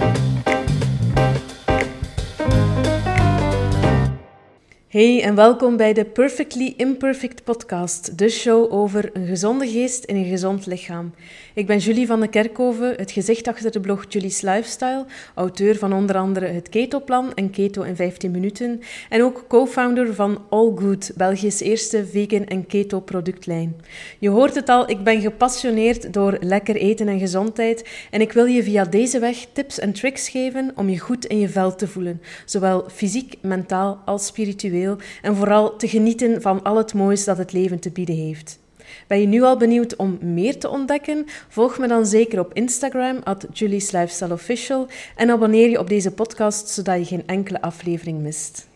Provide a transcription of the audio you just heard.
Bye. Hey en welkom bij de Perfectly Imperfect podcast, de show over een gezonde geest in een gezond lichaam. Ik ben Julie van de Kerkhoven, het gezicht achter de blog Julie's Lifestyle, auteur van onder andere het Keto-plan en Keto in 15 minuten en ook co-founder van All Good, België's eerste vegan en keto productlijn. Je hoort het al, ik ben gepassioneerd door lekker eten en gezondheid en ik wil je via deze weg tips en tricks geven om je goed in je vel te voelen, zowel fysiek, mentaal als spiritueel en vooral te genieten van al het moois dat het leven te bieden heeft. Ben je nu al benieuwd om meer te ontdekken? Volg me dan zeker op Instagram, at Julie's Lifestyle Official, en abonneer je op deze podcast zodat je geen enkele aflevering mist.